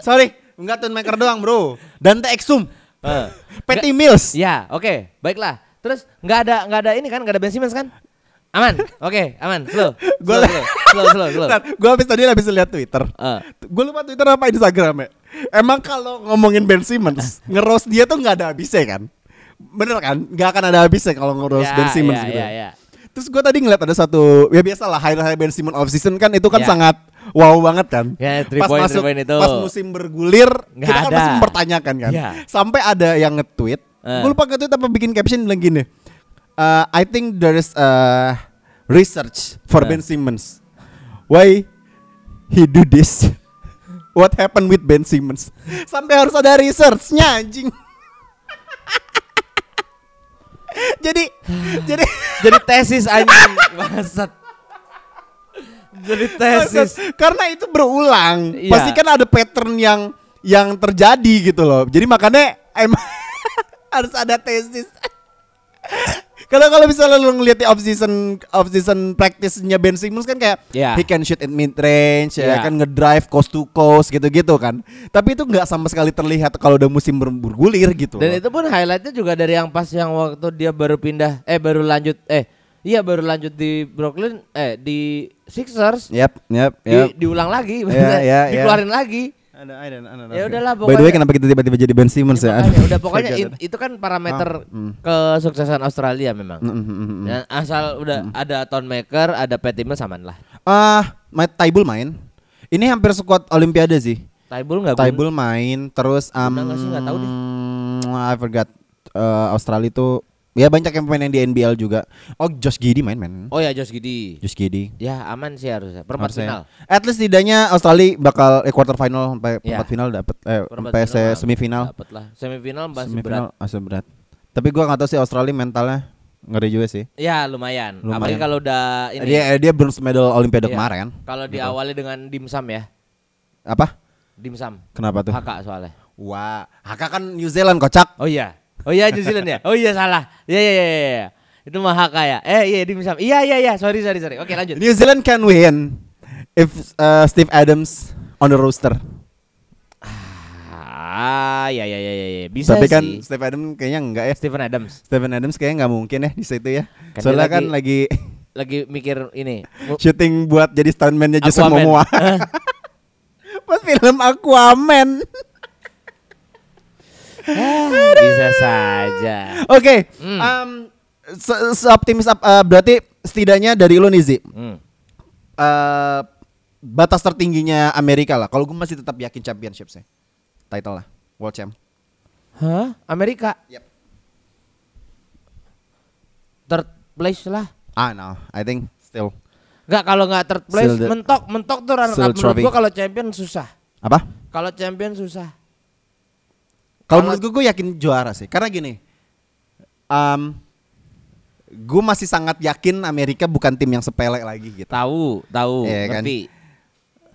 Speaker 2: Sorry, enggak Tune Maker doang, Bro. Dante Exum,
Speaker 3: Eh.
Speaker 2: Patty Mills.
Speaker 3: ya oke baiklah terus nggak ada nggak ada ini kan nggak ada Ben Simmons kan Aman. Oke, aman. Slow.
Speaker 2: Gua
Speaker 3: Slow, slow, slow, slow, slow.
Speaker 2: gue habis tadi habis lihat Twitter.
Speaker 3: Eh.
Speaker 2: Gue lupa Twitter apa Instagram ya. Emang kalau ngomongin Ben Simmons, ngeroast dia tuh nggak ada habisnya kan? Bener kan? Nggak akan ada habisnya kalau ngeroast
Speaker 3: Ya,
Speaker 2: Ben Simmons
Speaker 3: ya,
Speaker 2: gitu.
Speaker 3: ya, ya.
Speaker 2: Terus gue tadi ngeliat ada satu, ya biasa lah highlight Ben Simmons off season kan itu kan
Speaker 3: Ya.
Speaker 2: sangat wow banget kan.
Speaker 3: Ya, three point, three point itu.
Speaker 2: pas musim bergulir,
Speaker 3: Nggak
Speaker 2: kita kan
Speaker 3: ada.
Speaker 2: pasti mempertanyakan kan.
Speaker 3: Ya.
Speaker 2: Sampai ada yang nge-tweet,
Speaker 3: Eh.
Speaker 2: gue lupa nge-tweet apa bikin caption bilang gini. "Uh, I think there is a research for
Speaker 3: Eh.
Speaker 2: Ben Simmons. Why he do this? What happened with Ben Simmons? Sampai harus ada researchnya anjing. jadi jadi
Speaker 3: Jadi tesis anjing. Bangsat. Jadi tesis.
Speaker 2: Maksud- Karena itu berulang.
Speaker 3: Iya.
Speaker 2: Pasti kan ada pattern yang yang terjadi gitu loh. Jadi makanya emang harus ada tesis. Kalau kalau misalnya lu ngeliat di off season off season practice-nya Ben Simmons kan kayak
Speaker 3: Iya.
Speaker 2: he can shoot at mid range ya
Speaker 3: Iya.
Speaker 2: kan ngedrive coast to coast gitu-gitu kan. Tapi itu nggak sama sekali terlihat kalau udah musim ber- bergulir gitu.
Speaker 3: Dan
Speaker 2: loh.
Speaker 3: itu pun highlightnya juga dari yang pas yang waktu dia baru pindah eh baru lanjut eh iya baru lanjut di Brooklyn eh di Sixers
Speaker 2: Yap, yap,
Speaker 3: di,
Speaker 2: yap.
Speaker 3: diulang lagi
Speaker 2: iya, iya.
Speaker 3: dikeluarin lagi
Speaker 2: Ada, ada, ada.
Speaker 3: Ya udahlah,
Speaker 2: By the way
Speaker 3: pokoknya-
Speaker 2: kenapa kita tiba-tiba jadi Ben Simmons ya?
Speaker 3: Makanya, udah pokoknya it- itu kan parameter
Speaker 2: Ah, hmm.
Speaker 3: kesuksesan Australia memang
Speaker 2: Mm, mm, mm, mm.
Speaker 3: Dan asal udah ada Ton Maker ada Pat Mills aman lah
Speaker 2: Ah, Matt Taibul main. Ini hampir squad Olimpiade sih.
Speaker 3: Taibul nggak
Speaker 2: Taibul main, terus um,
Speaker 3: nggak sih? Nggak tahu deh.
Speaker 2: I forgot. Eh, Australia itu ya banyak yang pemain yang di NBL juga. Oh, Josh Giddey main, men.
Speaker 3: Oh ya Josh Giddy
Speaker 2: Josh Giddey.
Speaker 3: Ya aman sih harusnya Perempat
Speaker 2: Harusnya.
Speaker 3: final
Speaker 2: At least tidaknya Australia bakal eh, quarter final sampai
Speaker 3: Ya.
Speaker 2: perempat final dapat eh
Speaker 3: Perempat
Speaker 2: sampai
Speaker 3: final
Speaker 2: semifinal.
Speaker 3: Dapet lah Semifinal masih
Speaker 2: Semifinal
Speaker 3: berat
Speaker 2: masih berat. Tapi gua nggak tahu sih Australia mentalnya ngeri juga sih.
Speaker 3: Ya lumayan,
Speaker 2: Lumayan.
Speaker 3: Apalagi kalau udah ini
Speaker 2: Dia dia bronze medal Olimpiade
Speaker 3: Iya.
Speaker 2: kemarin.
Speaker 3: Kalau diawali dengan dimsum ya
Speaker 2: Apa?
Speaker 3: Dimsum
Speaker 2: Kenapa tuh?
Speaker 3: Haka soalnya
Speaker 2: Wah, Haka kan New Zealand kocak.
Speaker 3: Oh iya Oh iya New Zealand ya Oh iya salah Iya iya iya iya, iya Itu mah Haka ya Eh iya dimsum Iya iya iya Sorry sorry sorry Oke lanjut
Speaker 2: New Zealand can win if uh, Steve Adams on the roster.
Speaker 3: Ah iya iya iya iya Bisa
Speaker 2: Tapi kan
Speaker 3: sih
Speaker 2: Steve Adams kayaknya enggak ya.
Speaker 3: Stephen Adams
Speaker 2: Steven Adams kayaknya nggak mungkin ya di situ ya.
Speaker 3: Kan
Speaker 2: Soalnya
Speaker 3: dia
Speaker 2: kan lagi
Speaker 3: Lagi mikir ini
Speaker 2: syuting buat jadi stuntman-nya Jason. Momoa. buat film Aquaman.
Speaker 3: Bisa saja
Speaker 2: Oke,
Speaker 3: Hmm.
Speaker 2: um, se- uh, berarti setidaknya dari lo nih Zi,
Speaker 3: hmm.
Speaker 2: uh, batas tertingginya Amerika lah. Kalau gue masih tetap yakin championship sih, title lah, world champ.
Speaker 3: Hah? Amerika
Speaker 2: Yep.
Speaker 3: Third place lah
Speaker 2: Ah no, I think still
Speaker 3: Enggak kalau nggak third place
Speaker 2: the-
Speaker 3: mentok mentok tuh runner up menurut gua kalau champion susah.
Speaker 2: apa?
Speaker 3: Kalau champion susah.
Speaker 2: Kalau menurut gue, gue yakin juara sih. Karena gini, um, gue masih sangat yakin Amerika bukan tim yang sepele lagi gitu.
Speaker 3: Tahu, tahu,
Speaker 2: Iya kan?
Speaker 3: ngerti.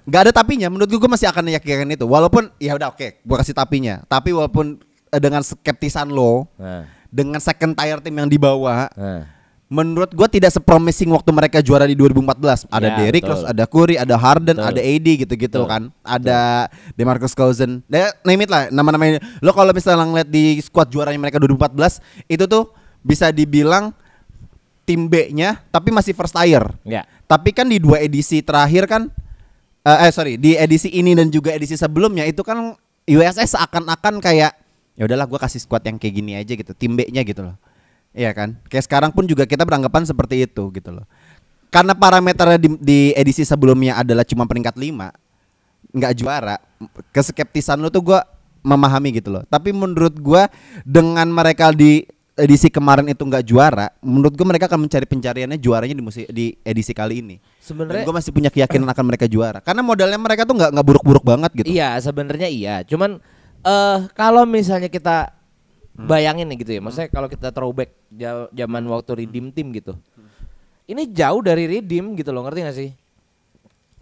Speaker 2: Gak ada tapinya. Menurut gue, gue masih akan yakin itu. Walaupun ya udah oke, gue kasih tapinya. Tapi walaupun eh, dengan skeptisan lo,
Speaker 3: Nah,
Speaker 2: dengan second tier tim yang dibawa,
Speaker 3: nah.
Speaker 2: Menurut gue tidak sepromising waktu mereka juara di 2014. Ada
Speaker 3: Ya,
Speaker 2: Derrick
Speaker 3: betul.
Speaker 2: Rose, ada Curry, ada Harden,
Speaker 3: Betul.
Speaker 2: ada AD gitu-gitu
Speaker 3: Betul.
Speaker 2: kan. Ada DeMarcus Cousins. Ya, name it lah nama-nama ini. Lo kalau misalnya ngeliat di squad juaranya mereka 2014, itu tuh bisa dibilang tim B-nya tapi masih first tier.
Speaker 3: Ya.
Speaker 2: Tapi kan di dua edisi terakhir kan eh, eh sorry, di edisi ini dan juga edisi sebelumnya itu kan USS seakan-akan kayak ya udahlah gua kasih squad yang kayak gini aja gitu, tim B-nya gitu loh. Iya kan? Kayak sekarang pun juga kita beranggapan seperti itu gitu loh. Karena parameternya di, di edisi sebelumnya adalah cuma peringkat 5 nggak juara, keskeptisan lu tuh gua memahami gitu loh. Tapi menurut gua dengan mereka di edisi kemarin itu nggak juara, menurut gua mereka akan mencari pencariannya juaranya di musim di edisi kali ini.
Speaker 3: Sebenarnya
Speaker 2: gue masih punya keyakinan akan mereka juara karena modalnya mereka tuh nggak nggak buruk-buruk banget gitu.
Speaker 3: Iya, sebenarnya iya. Cuman eh kalau misalnya kita
Speaker 2: Hmm.
Speaker 3: bayangin nih gitu ya, maksudnya kalau kita throwback zaman waktu redeem team gitu. Ini jauh dari redeem gitu loh, ngerti gak sih?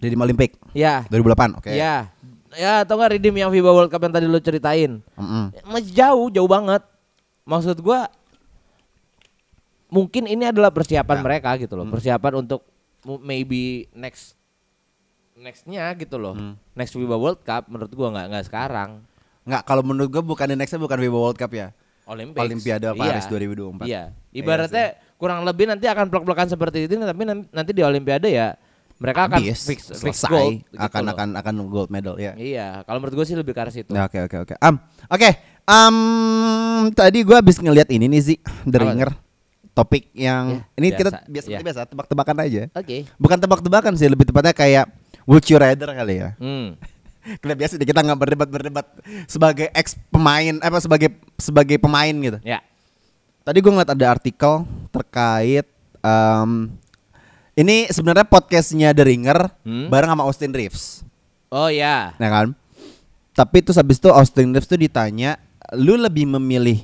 Speaker 2: Dari Olimpik
Speaker 3: Ya.
Speaker 2: 2008, oke.
Speaker 3: Ya. Ya, atau enggak redeem yang FIBA World Cup yang tadi lo ceritain.
Speaker 2: Mm-mm.
Speaker 3: Masih jauh, jauh banget. Maksud gua mungkin ini adalah persiapan
Speaker 2: Ya.
Speaker 3: mereka gitu
Speaker 2: Hmm.
Speaker 3: loh, persiapan untuk maybe next nextnya gitu loh,
Speaker 2: Hmm.
Speaker 3: next FIBA World Cup menurut gua nggak nggak sekarang.
Speaker 2: Nggak, kalau menurut gue bukan di nextnya bukan FIBA World Cup ya.
Speaker 3: Olympics.
Speaker 2: Olimpiade Paris 2024.
Speaker 3: Iya. Ibaratnya kurang lebih nanti akan plek-plekan seperti itu tapi nan- nanti di Olimpiade ya mereka akan
Speaker 2: Habis,
Speaker 3: fix fix
Speaker 2: selesai
Speaker 3: gold gitu
Speaker 2: akan
Speaker 3: loh.
Speaker 2: akan akan gold medal ya.
Speaker 3: Iya, kalau menurut gue sih lebih ke arah situ.
Speaker 2: Oke oke oke. Am, oke. Am, tadi gua habis ngelihat ini nih sih, The
Speaker 3: Apa
Speaker 2: Ringer. Topik yang
Speaker 3: Ya,
Speaker 2: ini kita
Speaker 3: biasa,
Speaker 2: biasa
Speaker 3: ya.
Speaker 2: biasa tebak-tebakan aja.
Speaker 3: Oke.
Speaker 2: Bukan tebak-tebakan sih, lebih tepatnya kayak would you rather kali ya.
Speaker 3: Hmm.
Speaker 2: Kita biasa deh, kita nggak berdebat-berdebat sebagai ex pemain apa sebagai sebagai pemain gitu.
Speaker 3: Ya.
Speaker 2: Tadi gue ngeliat ada artikel terkait em, ini sebenarnya podcastnya The Ringer
Speaker 3: Hmm?
Speaker 2: bareng sama Austin Reeves,
Speaker 3: Oh ya.
Speaker 2: ya kan? Tapi terus habis itu Austin Reeves tuh ditanya, lu lebih memilih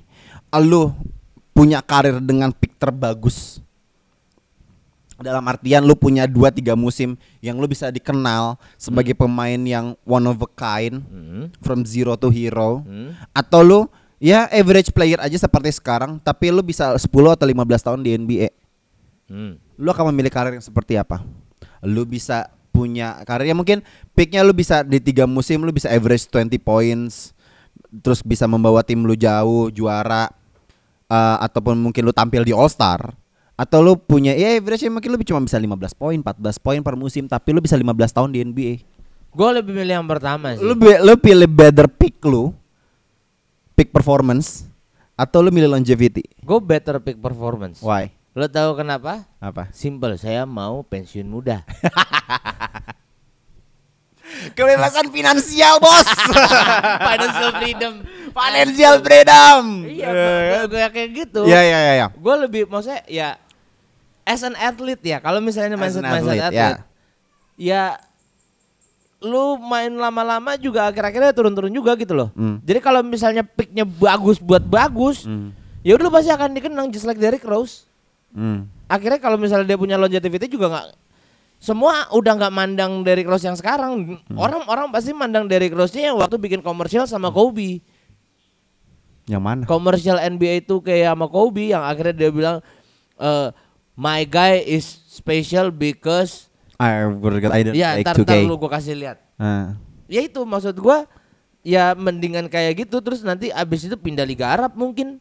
Speaker 2: lu punya karir dengan pick terbagus dalam artian lu punya 2-3 musim yang lu bisa dikenal sebagai pemain yang one of a kind
Speaker 3: Hmm.
Speaker 2: from zero to hero
Speaker 3: Hmm.
Speaker 2: atau lu ya average player aja seperti sekarang tapi lu bisa 10 atau 15 tahun di NBA
Speaker 3: Hmm.
Speaker 2: lu akan memilih karir yang seperti apa lu bisa punya karir yang mungkin picknya lu bisa di tiga musim lu bisa average 20 points terus bisa membawa tim lu jauh juara eh, ataupun mungkin lu tampil di All Star atau lu punya ya average mungkin lu cuma bisa 15 poin 14 poin per musim tapi lu bisa 15 tahun di NBA
Speaker 3: Gue lebih milih yang pertama sih.
Speaker 2: lu lu pilih better pick lu pick performance atau lu milih longevity
Speaker 3: Gue better pick performance.
Speaker 2: why
Speaker 3: Lo tahu kenapa?
Speaker 2: apa
Speaker 3: Simple, saya mau pensiun muda.
Speaker 2: kebebasan finansial bos
Speaker 3: Financial freedom.
Speaker 2: financial freedom
Speaker 3: Iya, gue kayak gitu.
Speaker 2: ya ya ya ya
Speaker 3: Gue lebih maksudnya ya as an athlete ya. Kalau misalnya mindset
Speaker 2: an
Speaker 3: mindset
Speaker 2: athlete,
Speaker 3: athlete,
Speaker 2: ya.
Speaker 3: ya lu main lama-lama juga akhir-akhirnya turun-turun juga gitu loh.
Speaker 2: Hmm.
Speaker 3: Jadi kalau misalnya picknya bagus buat bagus,
Speaker 2: Hmm.
Speaker 3: ya udah lu pasti akan dikenang just like Derrick Rose.
Speaker 2: Hmm.
Speaker 3: Akhirnya kalau misalnya dia punya longevity juga nggak semua udah nggak mandang Derrick Rose yang sekarang.
Speaker 2: Hmm.
Speaker 3: Orang-orang pasti mandang Derrick Rose-nya yang waktu bikin komersial sama Kobe.
Speaker 2: yang mana
Speaker 3: Komersial NBA itu kayak sama Kobe yang akhirnya dia bilang eh, my guy is special because
Speaker 2: I forgot I don't
Speaker 3: ya
Speaker 2: like
Speaker 3: ntar
Speaker 2: 2K.
Speaker 3: ntar lu gua kasih lihat.
Speaker 2: Ah.
Speaker 3: Ya itu maksud gua ya mendingan kayak gitu terus nanti abis itu pindah Liga Arab mungkin.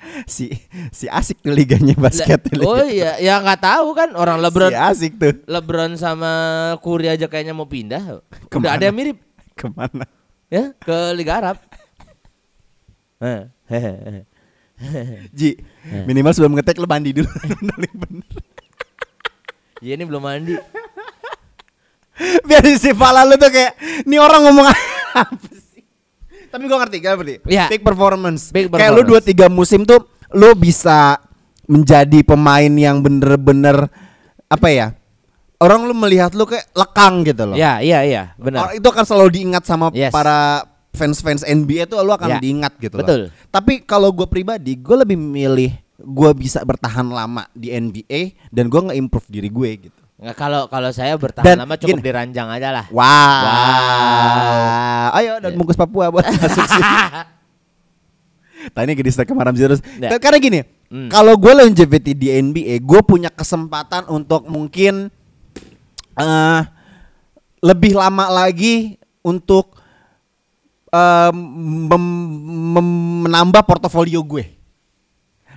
Speaker 2: si si asik tuh liganya basket
Speaker 3: Lah, oh iya, ya nggak tahu kan orang LeBron
Speaker 2: si asik tuh
Speaker 3: LeBron sama Curry aja kayaknya mau pindah. Udah
Speaker 2: Ke mana?
Speaker 3: ada yang mirip
Speaker 2: ke mana
Speaker 3: ya ke Liga Arab.
Speaker 2: Ji minimal sebelum ngetek lu mandi dulu Paling bener.
Speaker 3: Ya ini belum mandi.
Speaker 2: biar si pala lu tuh kayak ini orang ngomong apa sih tapi gua ngerti gak ngerti
Speaker 3: Ya.
Speaker 2: peak performance
Speaker 3: Peak
Speaker 2: kayak lu dua
Speaker 3: performance.
Speaker 2: tiga musim tuh lu bisa menjadi pemain yang bener-bener apa ya orang lu melihat lu kayak lekang gitu loh
Speaker 3: Ya, iya iya, benar.
Speaker 2: Itu akan selalu diingat sama
Speaker 3: Yes.
Speaker 2: para fans-fans NBA tuh lu akan
Speaker 3: Ya,
Speaker 2: diingat gitu loh.
Speaker 3: betul.
Speaker 2: Tapi kalau gue pribadi, gue lebih milih gue bisa bertahan lama di NBA dan gue nge-improve diri gue gitu.
Speaker 3: Nggak, kalau kalau saya bertahan
Speaker 2: Dan
Speaker 3: lama cukup
Speaker 2: gini.
Speaker 3: di ranjang aja lah.
Speaker 2: Wow.
Speaker 3: Wow.
Speaker 2: Ayo dan bungkus Papua buat masuk sini. Tadi gini ke Maram Zeros.
Speaker 3: Ya.
Speaker 2: Karena gini,
Speaker 3: Hmm.
Speaker 2: kalau gue longevity di NBA, gue punya kesempatan untuk mungkin eh lebih lama lagi untuk mem- mem- menambah portofolio gue.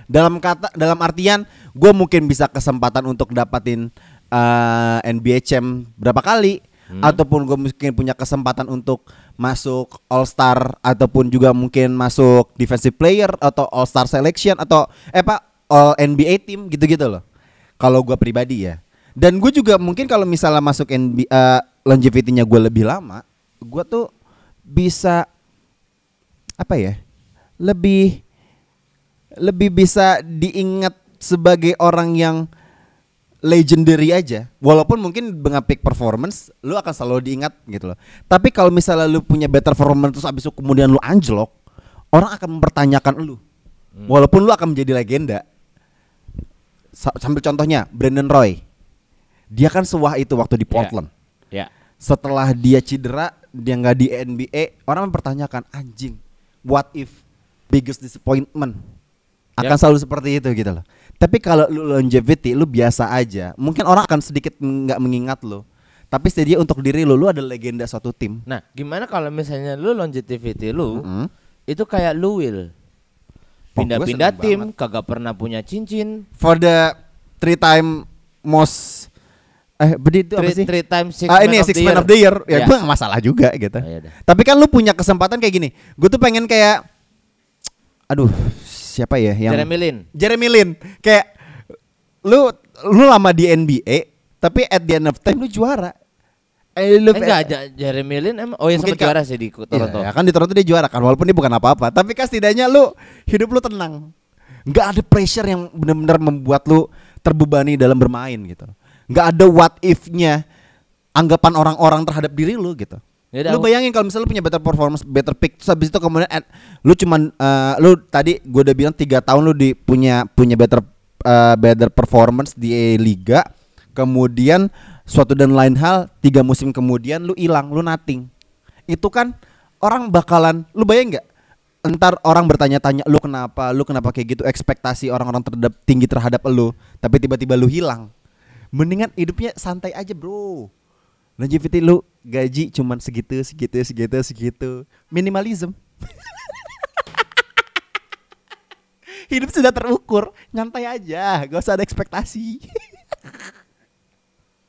Speaker 2: Dalam kata, dalam artian, gue mungkin bisa kesempatan untuk dapatin eh, NBA Champ berapa kali, ataupun gue mungkin punya kesempatan untuk masuk All Star ataupun juga mungkin masuk Defensive Player atau All Star Selection atau eh pak All NBA Team gitu-gitu loh. Kalau gue pribadi ya. Dan gue juga mungkin kalau misalnya masuk NBA eh, longevity-nya gue lebih lama, gue tuh bisa apa ya? Lebih lebih bisa diingat sebagai orang yang legendary aja. Walaupun mungkin dengan peak performance lu akan selalu diingat gitu loh. Tapi kalau misalnya lu punya better performance terus abis itu kemudian lu anjlok, orang akan mempertanyakan lu. Walaupun lu akan menjadi legenda. Sa- sambil contohnya Brandon Roy. Dia kan sewah itu waktu di Portland.
Speaker 3: Ya.
Speaker 2: Setelah dia cedera, dia nggak di NBA, orang mempertanyakan anjing, what if biggest disappointment? Akan
Speaker 3: Ya.
Speaker 2: selalu seperti itu gitu loh. Tapi kalau lu longevity, lu biasa aja. Mungkin orang akan sedikit nggak mengingat lu. Tapi setidaknya untuk diri lu, lu adalah legenda suatu tim.
Speaker 3: Nah, gimana kalau misalnya lu longevity lu
Speaker 2: Mm.
Speaker 3: itu kayak lu will. pindah-pindah tim,
Speaker 2: banget.
Speaker 3: kagak pernah punya cincin.
Speaker 2: For the three time most eh bedi itu apa
Speaker 3: Three,
Speaker 2: sih?
Speaker 3: three times six
Speaker 2: ah ini six man of the year. Ya,
Speaker 3: Ya.
Speaker 2: gue gak masalah juga gitu.
Speaker 3: Oh, yaudah.
Speaker 2: Tapi kan lu punya kesempatan kayak gini. Gue tuh pengen kayak aduh, siapa ya yang
Speaker 3: Jeremy Lin.
Speaker 2: Jeremy Lin. Kayak lu lu lama di NBA, tapi at the end of time lu juara. I love
Speaker 3: Enggak, Ja- Jeremy Lin emang oh ya sempat juara sih di Toronto.
Speaker 2: Iya, ya kan di Toronto dia juara kan walaupun dia bukan apa-apa, tapi kan setidaknya lu hidup lu tenang. Nggak ada pressure yang benar-benar membuat lu terbebani dalam bermain gitu. Nggak ada what if-nya anggapan orang-orang terhadap diri lu gitu.
Speaker 3: Yaudah,
Speaker 2: lu bayangin kalau misalnya lu punya better performance, better pick, terus habis itu kemudian at- lu cuman eh, lu tadi gue udah bilang tiga tahun lu di punya punya better eh, better performance di liga, kemudian suatu dan lain hal tiga musim kemudian lu hilang, lu nothing. Itu kan orang bakalan lu bayang nggak? Entar orang bertanya-tanya lu kenapa, lu kenapa kayak gitu, ekspektasi orang-orang terhadap tinggi terhadap lu, tapi tiba-tiba lu hilang. Mendingan hidupnya santai aja, Bro. Longevity lu gaji cuman segitu, segitu, segitu, segitu. Minimalism. Hidup sudah terukur, nyantai aja, gak usah ada ekspektasi.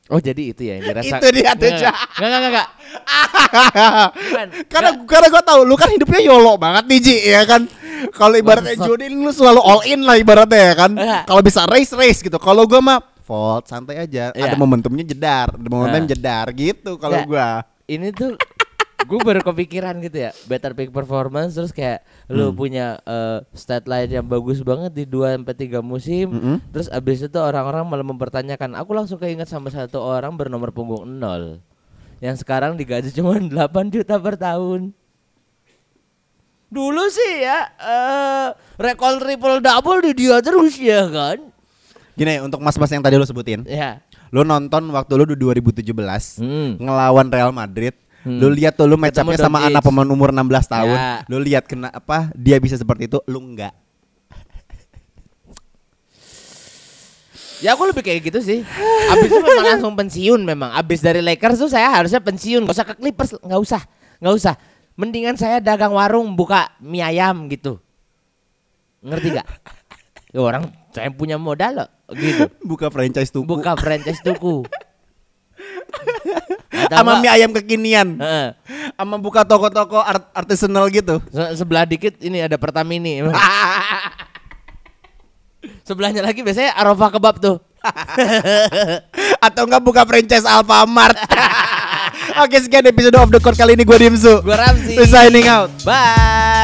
Speaker 3: Oh jadi itu ya yang dirasa.
Speaker 2: Itu dia tuh,
Speaker 3: Enggak. Enggak enggak
Speaker 2: karena
Speaker 3: Enggak.
Speaker 2: karena gue tahu lu kan hidupnya yolo banget nih Ji ya kan. Kalau ibaratnya. Jodin lu selalu all in lah ibaratnya ya kan.
Speaker 3: Enggak.
Speaker 2: Kalau bisa race race gitu. Kalau gue mah fault santai aja.
Speaker 3: Iya.
Speaker 2: Ada momentumnya jedar, ada momentum
Speaker 3: Nah.
Speaker 2: jedar gitu kalau
Speaker 3: Enggak.
Speaker 2: gua.
Speaker 3: Ini tuh gue baru kepikiran gitu ya better peak performance terus kayak lu
Speaker 2: Hmm.
Speaker 3: punya eh, stat line yang bagus banget di 2 sampai 3 musim
Speaker 2: Mm-mm.
Speaker 3: terus abis itu orang-orang malah mempertanyakan aku langsung keinget sama satu orang bernomor punggung 0 yang sekarang digaji cuma 8 juta per tahun dulu sih ya eh rekor triple double di dia terus ya kan
Speaker 2: Gini untuk mas-mas yang tadi lu sebutin.
Speaker 3: ya
Speaker 2: Lu nonton waktu lu di 2017
Speaker 3: Hmm.
Speaker 2: ngelawan Real Madrid.
Speaker 3: Hmm.
Speaker 2: Lu lihat tuh lu match sama
Speaker 3: Doncic.
Speaker 2: anak pemain umur 16 tahun.
Speaker 3: Ya.
Speaker 2: Lu lihat kena apa dia bisa seperti itu, lu enggak.
Speaker 3: Ya aku lebih kayak gitu sih. Abis itu memang langsung pensiun memang. Abis dari Lakers tuh saya harusnya pensiun. Gak usah ke Clippers, nggak usah, nggak usah. Mendingan saya dagang warung buka mie ayam gitu. Ngerti gak? Ya, orang saya punya modal loh, gitu.
Speaker 2: Buka franchise tuh.
Speaker 3: Buka franchise tuku.
Speaker 2: Sama mie ayam kekinian.
Speaker 3: heeh.
Speaker 2: Sama buka toko-toko art artisanal gitu.
Speaker 3: Se- sebelah dikit ini ada Pertamini. Sebelahnya lagi biasanya Arafah kebab tuh.
Speaker 2: Atau enggak buka franchise Alfamart. Oke sekian episode of the court kali ini gue Dimsu.
Speaker 3: Gua Ramzi.
Speaker 2: We're signing out.
Speaker 3: Bye.